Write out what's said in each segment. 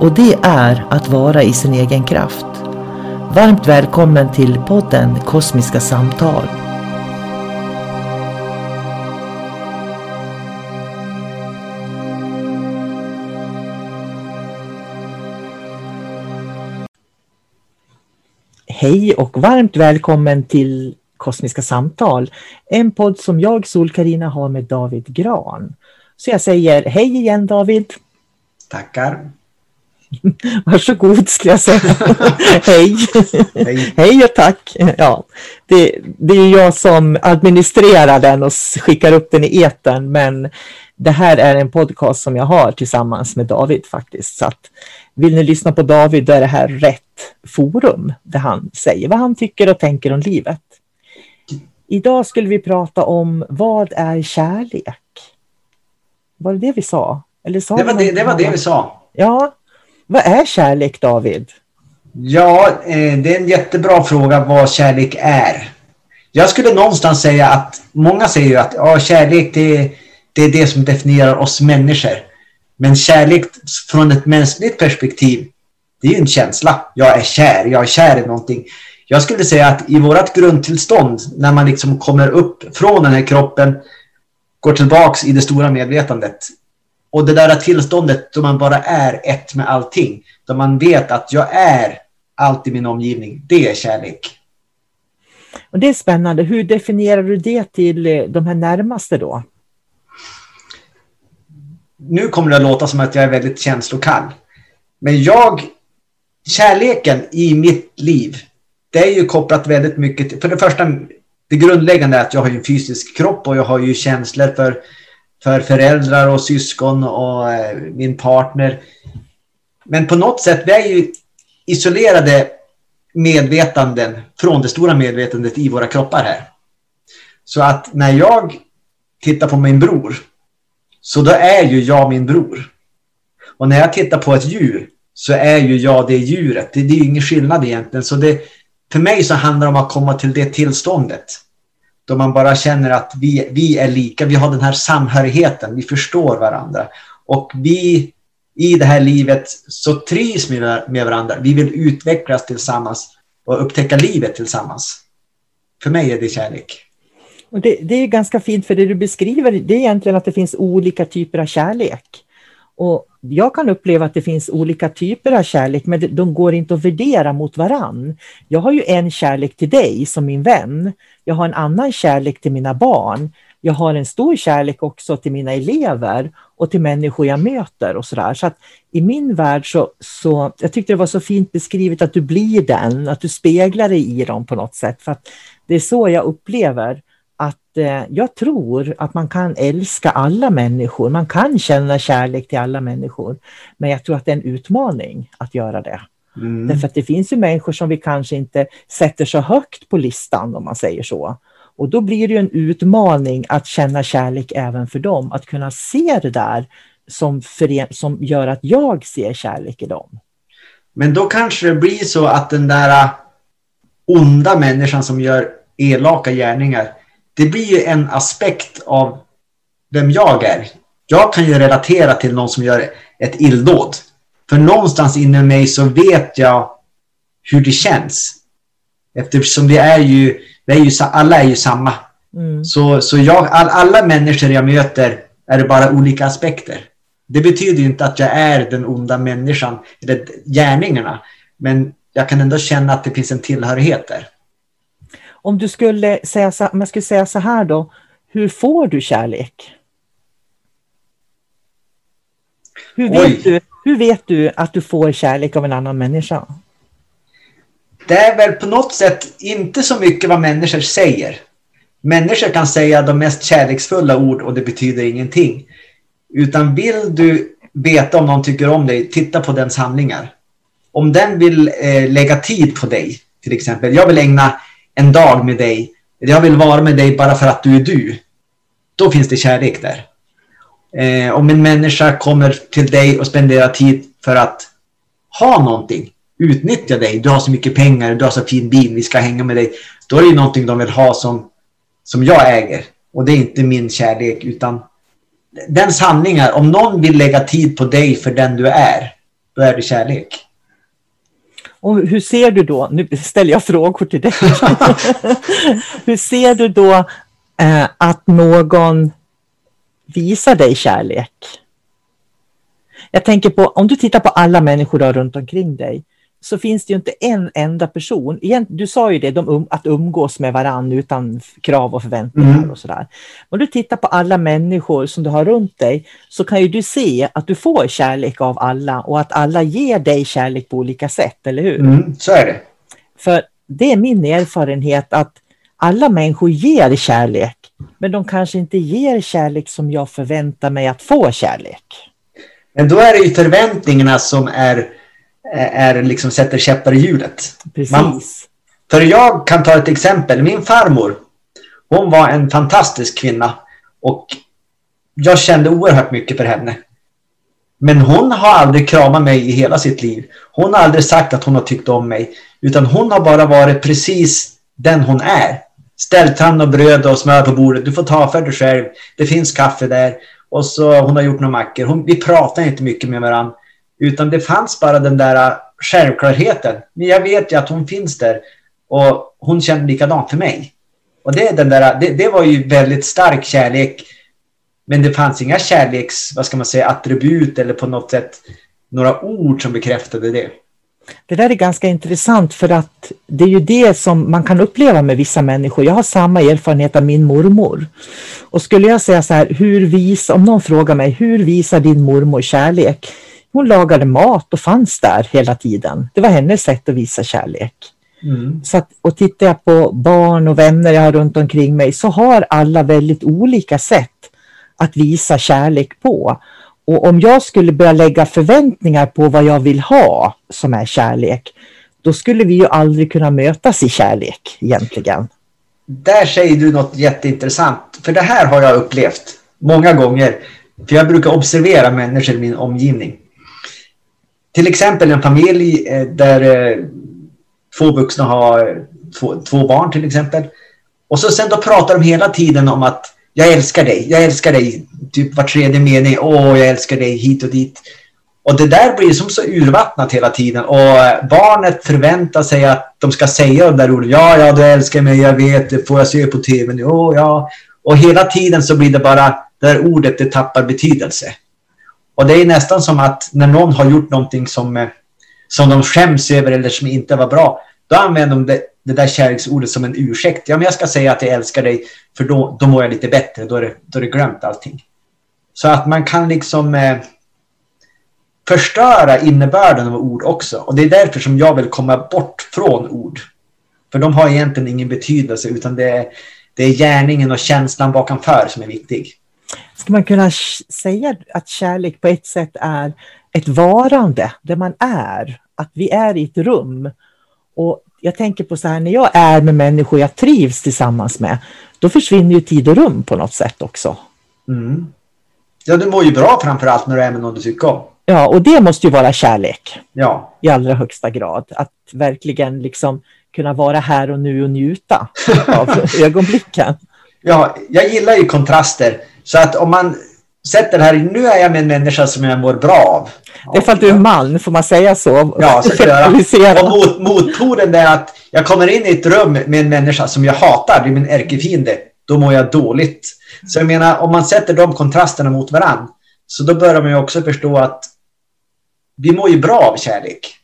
och det är att vara i sin egen kraft. Varmt välkommen till podden Kosmiska samtal. Hej och varmt välkommen till Kosmiska samtal. En podd som jag, sol karina har med David Gran. Så jag säger hej igen David. Tackar. Varsågod skulle jag säga. Hej. Hej. Hej och tack. Ja, det, det är jag som administrerar den och skickar upp den i etern, men det här är en podcast som jag har tillsammans med David faktiskt. Så att vill ni lyssna på David, då är det här rätt forum där han säger vad han tycker och tänker om livet. Idag skulle vi prata om vad är kärlek? Var det det vi sa? Eller sa Det var det, det, var det vi sa. Ja, vad är kärlek David? Ja, eh, det är en jättebra fråga vad kärlek är. Jag skulle någonstans säga att många säger att ja, kärlek det, det är det som definierar oss människor. Men kärlek från ett mänskligt perspektiv, det är ju en känsla. Jag är kär, jag är kär i någonting. Jag skulle säga att i vårt grundtillstånd, när man liksom kommer upp från den här kroppen, går tillbaks i det stora medvetandet. Och det där tillståndet då man bara är ett med allting. Då man vet att jag är allt i min omgivning. Det är kärlek. Och det är spännande. Hur definierar du det till eh, de här närmaste då? Nu kommer det att låta som att jag är väldigt känslokall. Men jag, kärleken i mitt liv, det är ju kopplat väldigt mycket till, för det första, det grundläggande är att jag har ju en fysisk kropp och jag har ju känslor för, för föräldrar och syskon och eh, min partner. Men på något sätt, vi är ju isolerade medvetanden från det stora medvetandet i våra kroppar här. Så att när jag tittar på min bror, så då är ju jag min bror. Och när jag tittar på ett djur så är ju jag det djuret. Det, det är ju ingen skillnad egentligen. Så det, för mig så handlar det om att komma till det tillståndet. Då man bara känner att vi, vi är lika, vi har den här samhörigheten, vi förstår varandra. Och vi i det här livet så trivs vi med, varandra. Vi vill utvecklas tillsammans och upptäcka livet tillsammans. För mig är det kärlek. Och det, det är ganska fint för det du beskriver det är egentligen att det finns olika typer av kärlek. Och jag kan uppleva att det finns olika typer av kärlek men de går inte att värdera mot varann. Jag har ju en kärlek till dig som min vän. Jag har en annan kärlek till mina barn. jag har en stor kärlek också till mina elever och till människor jag möter och sådär. Så att i min värld så, så, jag tyckte det var så fint beskrivet att du blir den, att du speglar dig i dem på något sätt. För att det är så jag upplever eh, jag tror att man kan älska alla människor, man kan känna kärlek till alla människor. Men jag tror att det är en utmaning att göra det. Mm. Därför att det finns ju människor som vi kanske inte sätter så högt på listan om man säger så. Och då blir det en utmaning att känna kärlek även för dem, att kunna se det där som, som gör att jag ser kärlek i dem. Men då kanske det blir så att den där onda människan som gör elaka gärningar, det blir ju en aspekt av vem jag är. Jag kan ju relatera till någon som gör ett illdåd. För någonstans inom mig så vet jag hur det känns. Eftersom vi är ju, vi är ju alla är ju samma. Mm. Så, så jag, all, alla människor jag möter är det bara olika aspekter. Det betyder inte att jag är den onda människan eller gärningarna. Men jag kan ändå känna att det finns en tillhörighet där. Om du skulle säga så, om jag skulle säga så här då, hur får du kärlek? Hur vet, du, hur vet du att du får kärlek av en annan människa? Det är väl på något sätt inte så mycket vad människor säger. Människor kan säga de mest kärleksfulla ord och det betyder ingenting. Utan vill du veta om någon tycker om dig, titta på dens handlingar. Om den vill eh, lägga tid på dig, till exempel. Jag vill ägna en dag med dig. Jag vill vara med dig bara för att du är du. Då finns det kärlek där. Eh, om en människa kommer till dig och spenderar tid för att ha någonting, utnyttja dig, du har så mycket pengar, du har så fin bil, vi ska hänga med dig. Då är det någonting de vill ha som, som jag äger. Och det är inte min kärlek utan dens handlingar. Om någon vill lägga tid på dig för den du är, då är det kärlek. Och hur ser du då, nu ställer jag frågor till dig. hur ser du då eh, att någon visar dig kärlek? Jag tänker på, om du tittar på alla människor runt omkring dig, så finns det ju inte en enda person, du sa ju det, de um, att umgås med varandra utan krav och förväntningar mm. och sådär. Om du tittar på alla människor som du har runt dig så kan ju du se att du får kärlek av alla och att alla ger dig kärlek på olika sätt, eller hur? Mm, så är det. För det är min erfarenhet att alla människor ger kärlek, men de kanske inte ger kärlek som jag förväntar mig att få kärlek. Men då är det ju förväntningarna som är är liksom sätter käppar i hjulet. Precis. Man, för jag kan ta ett exempel. Min farmor, hon var en fantastisk kvinna och jag kände oerhört mycket för henne. Men hon har aldrig kramat mig i hela sitt liv. Hon har aldrig sagt att hon har tyckt om mig. Utan hon har bara varit precis den hon är. Ställt fram och bröd och smör på bordet. Du får ta för dig själv. Det finns kaffe där. Och så hon har gjort några mackor. Hon, vi pratar inte mycket med varandra. Utan det fanns bara den där äh, självklarheten. Men jag vet ju att hon finns där. Och hon känner likadant för mig. Och det, den där, äh, det, det var ju väldigt stark kärlek. Men det fanns inga kärleks, vad ska man säga, attribut eller på något sätt några ord som bekräftade det. Det där är ganska intressant för att det är ju det som man kan uppleva med vissa människor. Jag har samma erfarenhet av min mormor. Och skulle jag säga så här, hur vis, om någon frågar mig, hur visar din mormor kärlek? Hon lagade mat och fanns där hela tiden. Det var hennes sätt att visa kärlek. Mm. Så att, och tittar jag på barn och vänner jag har runt omkring mig så har alla väldigt olika sätt att visa kärlek på. Och om jag skulle börja lägga förväntningar på vad jag vill ha som är kärlek, då skulle vi ju aldrig kunna mötas i kärlek egentligen. Där säger du något jätteintressant. För det här har jag upplevt många gånger. För jag brukar observera människor i min omgivning till exempel en familj eh, där eh, två vuxna har två, två barn till exempel. Och så sen då pratar de hela tiden om att jag älskar dig, jag älskar dig. Typ var tredje mening, åh jag älskar dig hit och dit. Och det där blir som så urvattnat hela tiden. Och eh, barnet förväntar sig att de ska säga de där orden. Ja, ja, du älskar mig, jag vet, det får jag se på tv nu. Åh, ja. Och hela tiden så blir det bara, det där ordet, det tappar betydelse. Och det är nästan som att när någon har gjort någonting som, eh, som de skäms över eller som inte var bra, då använder de det det där kärleksordet som en ursäkt. Ja, men jag ska säga att jag älskar dig för då, då mår jag lite bättre. Då är, det, då är det glömt allting. Så att man kan liksom eh, förstöra innebörden av ord också. Och det är därför som jag vill komma bort från ord. För de har egentligen ingen betydelse utan det är, det är gärningen och känslan bakomför som är viktig. Ska man kunna säga att kärlek på ett sätt är ett varande där man är? Att vi är i ett rum. Och jag tänker på så här, när jag är med människor jag trivs tillsammans med, då försvinner ju tid och rum på något sätt också. Mm. Ja, du mår ju bra framför allt när du är med någon du tycker om. Ja, och det måste ju vara kärlek. Ja. I allra högsta grad. Att verkligen liksom kunna vara här och nu och njuta av ögonblicken. Ja, jag gillar ju kontraster. Så att om man sätter det här, nu är jag med en människa som jag mår bra av. Det är för att du är man, får man säga så? Ja, så göra. Och mot, motpolen är att jag kommer in i ett rum med en människa som jag hatar, det är min ärkefiende. Då mår jag dåligt. Så jag menar, om man sätter de kontrasterna mot varandra, så då börjar man ju också förstå att vi mår ju bra av kärlek.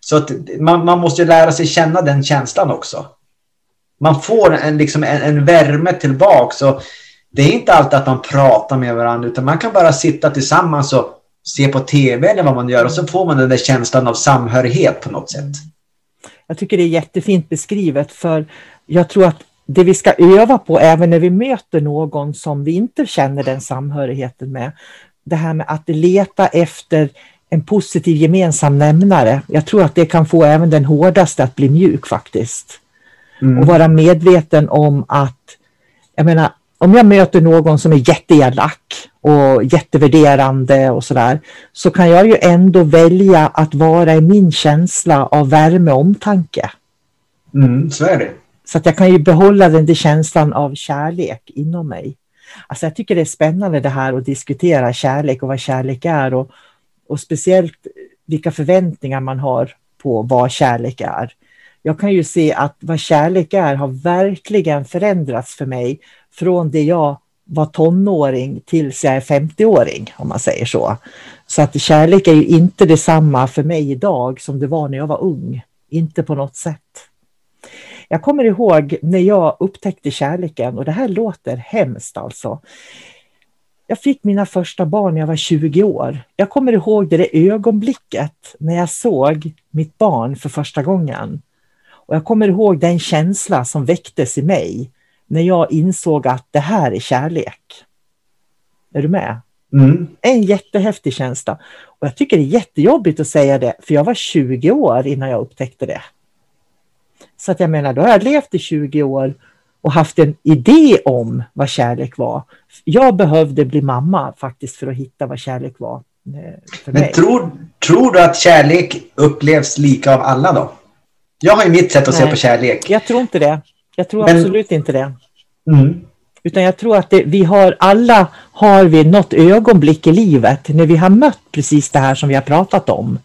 Så att man, man måste lära sig känna den känslan också. Man får en, liksom en, en värme tillbaks. Och det är inte alltid att man pratar med varandra utan man kan bara sitta tillsammans och se på tv eller vad man gör och så får man den där känslan av samhörighet på något sätt. Jag tycker det är jättefint beskrivet för jag tror att det vi ska öva på även när vi möter någon som vi inte känner den samhörigheten med. Det här med att leta efter en positiv gemensam nämnare. Jag tror att det kan få även den hårdaste att bli mjuk faktiskt. Mm. Och vara medveten om att, jag menar, om jag möter någon som är jätteelak och jättevärderande och sådär, så kan jag ju ändå välja att vara i min känsla av värme och omtanke. Mm, så är det. Så att jag kan ju behålla den där känslan av kärlek inom mig. Alltså jag tycker det är spännande det här att diskutera kärlek och vad kärlek är och, och speciellt vilka förväntningar man har på vad kärlek är. Jag kan ju se att vad kärlek är har verkligen förändrats för mig från det jag var tonåring tills jag är 50-åring, om man säger så. Så att kärlek är ju inte detsamma för mig idag som det var när jag var ung. Inte på något sätt. Jag kommer ihåg när jag upptäckte kärleken och det här låter hemskt alltså. Jag fick mina första barn när jag var 20 år. Jag kommer ihåg det, där ögonblicket när jag såg mitt barn för första gången. Och jag kommer ihåg den känsla som väcktes i mig när jag insåg att det här är kärlek. Är du med? Mm. En jättehäftig känsla. Och jag tycker det är jättejobbigt att säga det, för jag var 20 år innan jag upptäckte det. Så att jag menar, då har jag levt i 20 år och haft en idé om vad kärlek var. Jag behövde bli mamma faktiskt för att hitta vad kärlek var. Eh, Men tror, tror du att kärlek upplevs lika av alla då? Jag har ju mitt sätt att Nej, se på kärlek. Jag tror inte det. Jag tror Men, absolut inte det. Mm. Utan jag tror att det, vi har alla har vi något ögonblick i livet när vi har mött precis det här som vi har pratat om.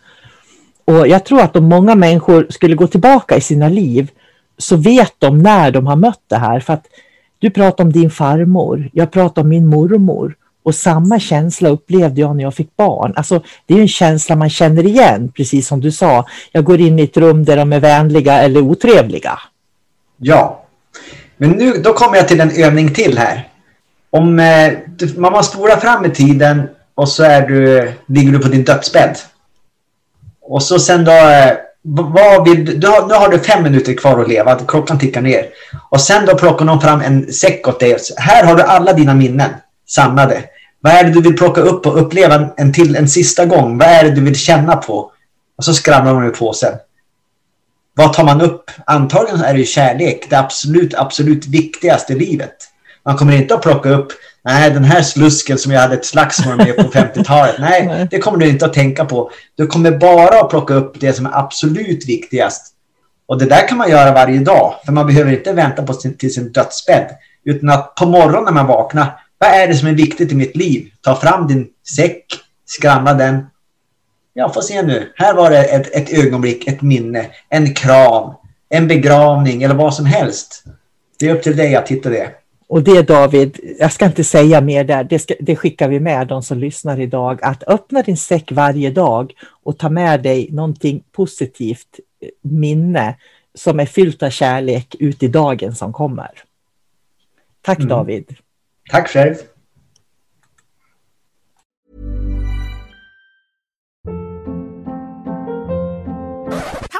Och jag tror att om många människor skulle gå tillbaka i sina liv så vet de när de har mött det här. För att du pratar om din farmor, jag pratar om min mormor. Och samma känsla upplevde jag när jag fick barn. Alltså, det är en känsla man känner igen, precis som du sa. Jag går in i ett rum där de är vänliga eller otrevliga. Ja, men nu då kommer jag till en övning till här. Om eh, man måste spola fram i tiden och så är du, eh, ligger du på din dödsbädd. Och så sen då, eh, vad vill, du har, nu har du fem minuter kvar att leva, klockan tickar ner. Och sen då plockar någon fram en säck åt dig. Här har du alla dina minnen samlade. Vad är det du vill plocka upp och uppleva en, till, en sista gång? Vad är det du vill känna på? Och så skramlar man ur påsen. Vad tar man upp? Antagligen är det ju kärlek, det absolut, absolut viktigaste i livet. Man kommer inte att plocka upp Nej, den här slusken som jag hade ett slagsmål med på 50-talet. Nej, det kommer du inte att tänka på. Du kommer bara att plocka upp det som är absolut viktigast. Och det där kan man göra varje dag. För man behöver inte vänta på sin, till sin dödsbädd. Utan att på morgonen när man vaknar. Vad är det som är viktigt i mitt liv? Ta fram din säck, skramla den. Ja, får se nu. Här var det ett, ett ögonblick, ett minne, en kram, en begravning eller vad som helst. Det är upp till dig att hitta det. Och det David, jag ska inte säga mer där, det, ska, det, skickar vi med de som lyssnar idag, att öppna din säck varje dag och ta med dig någonting positivt minne som är fyllt av kärlek ut i dagen som kommer. Tack Mm. David. Tack själv.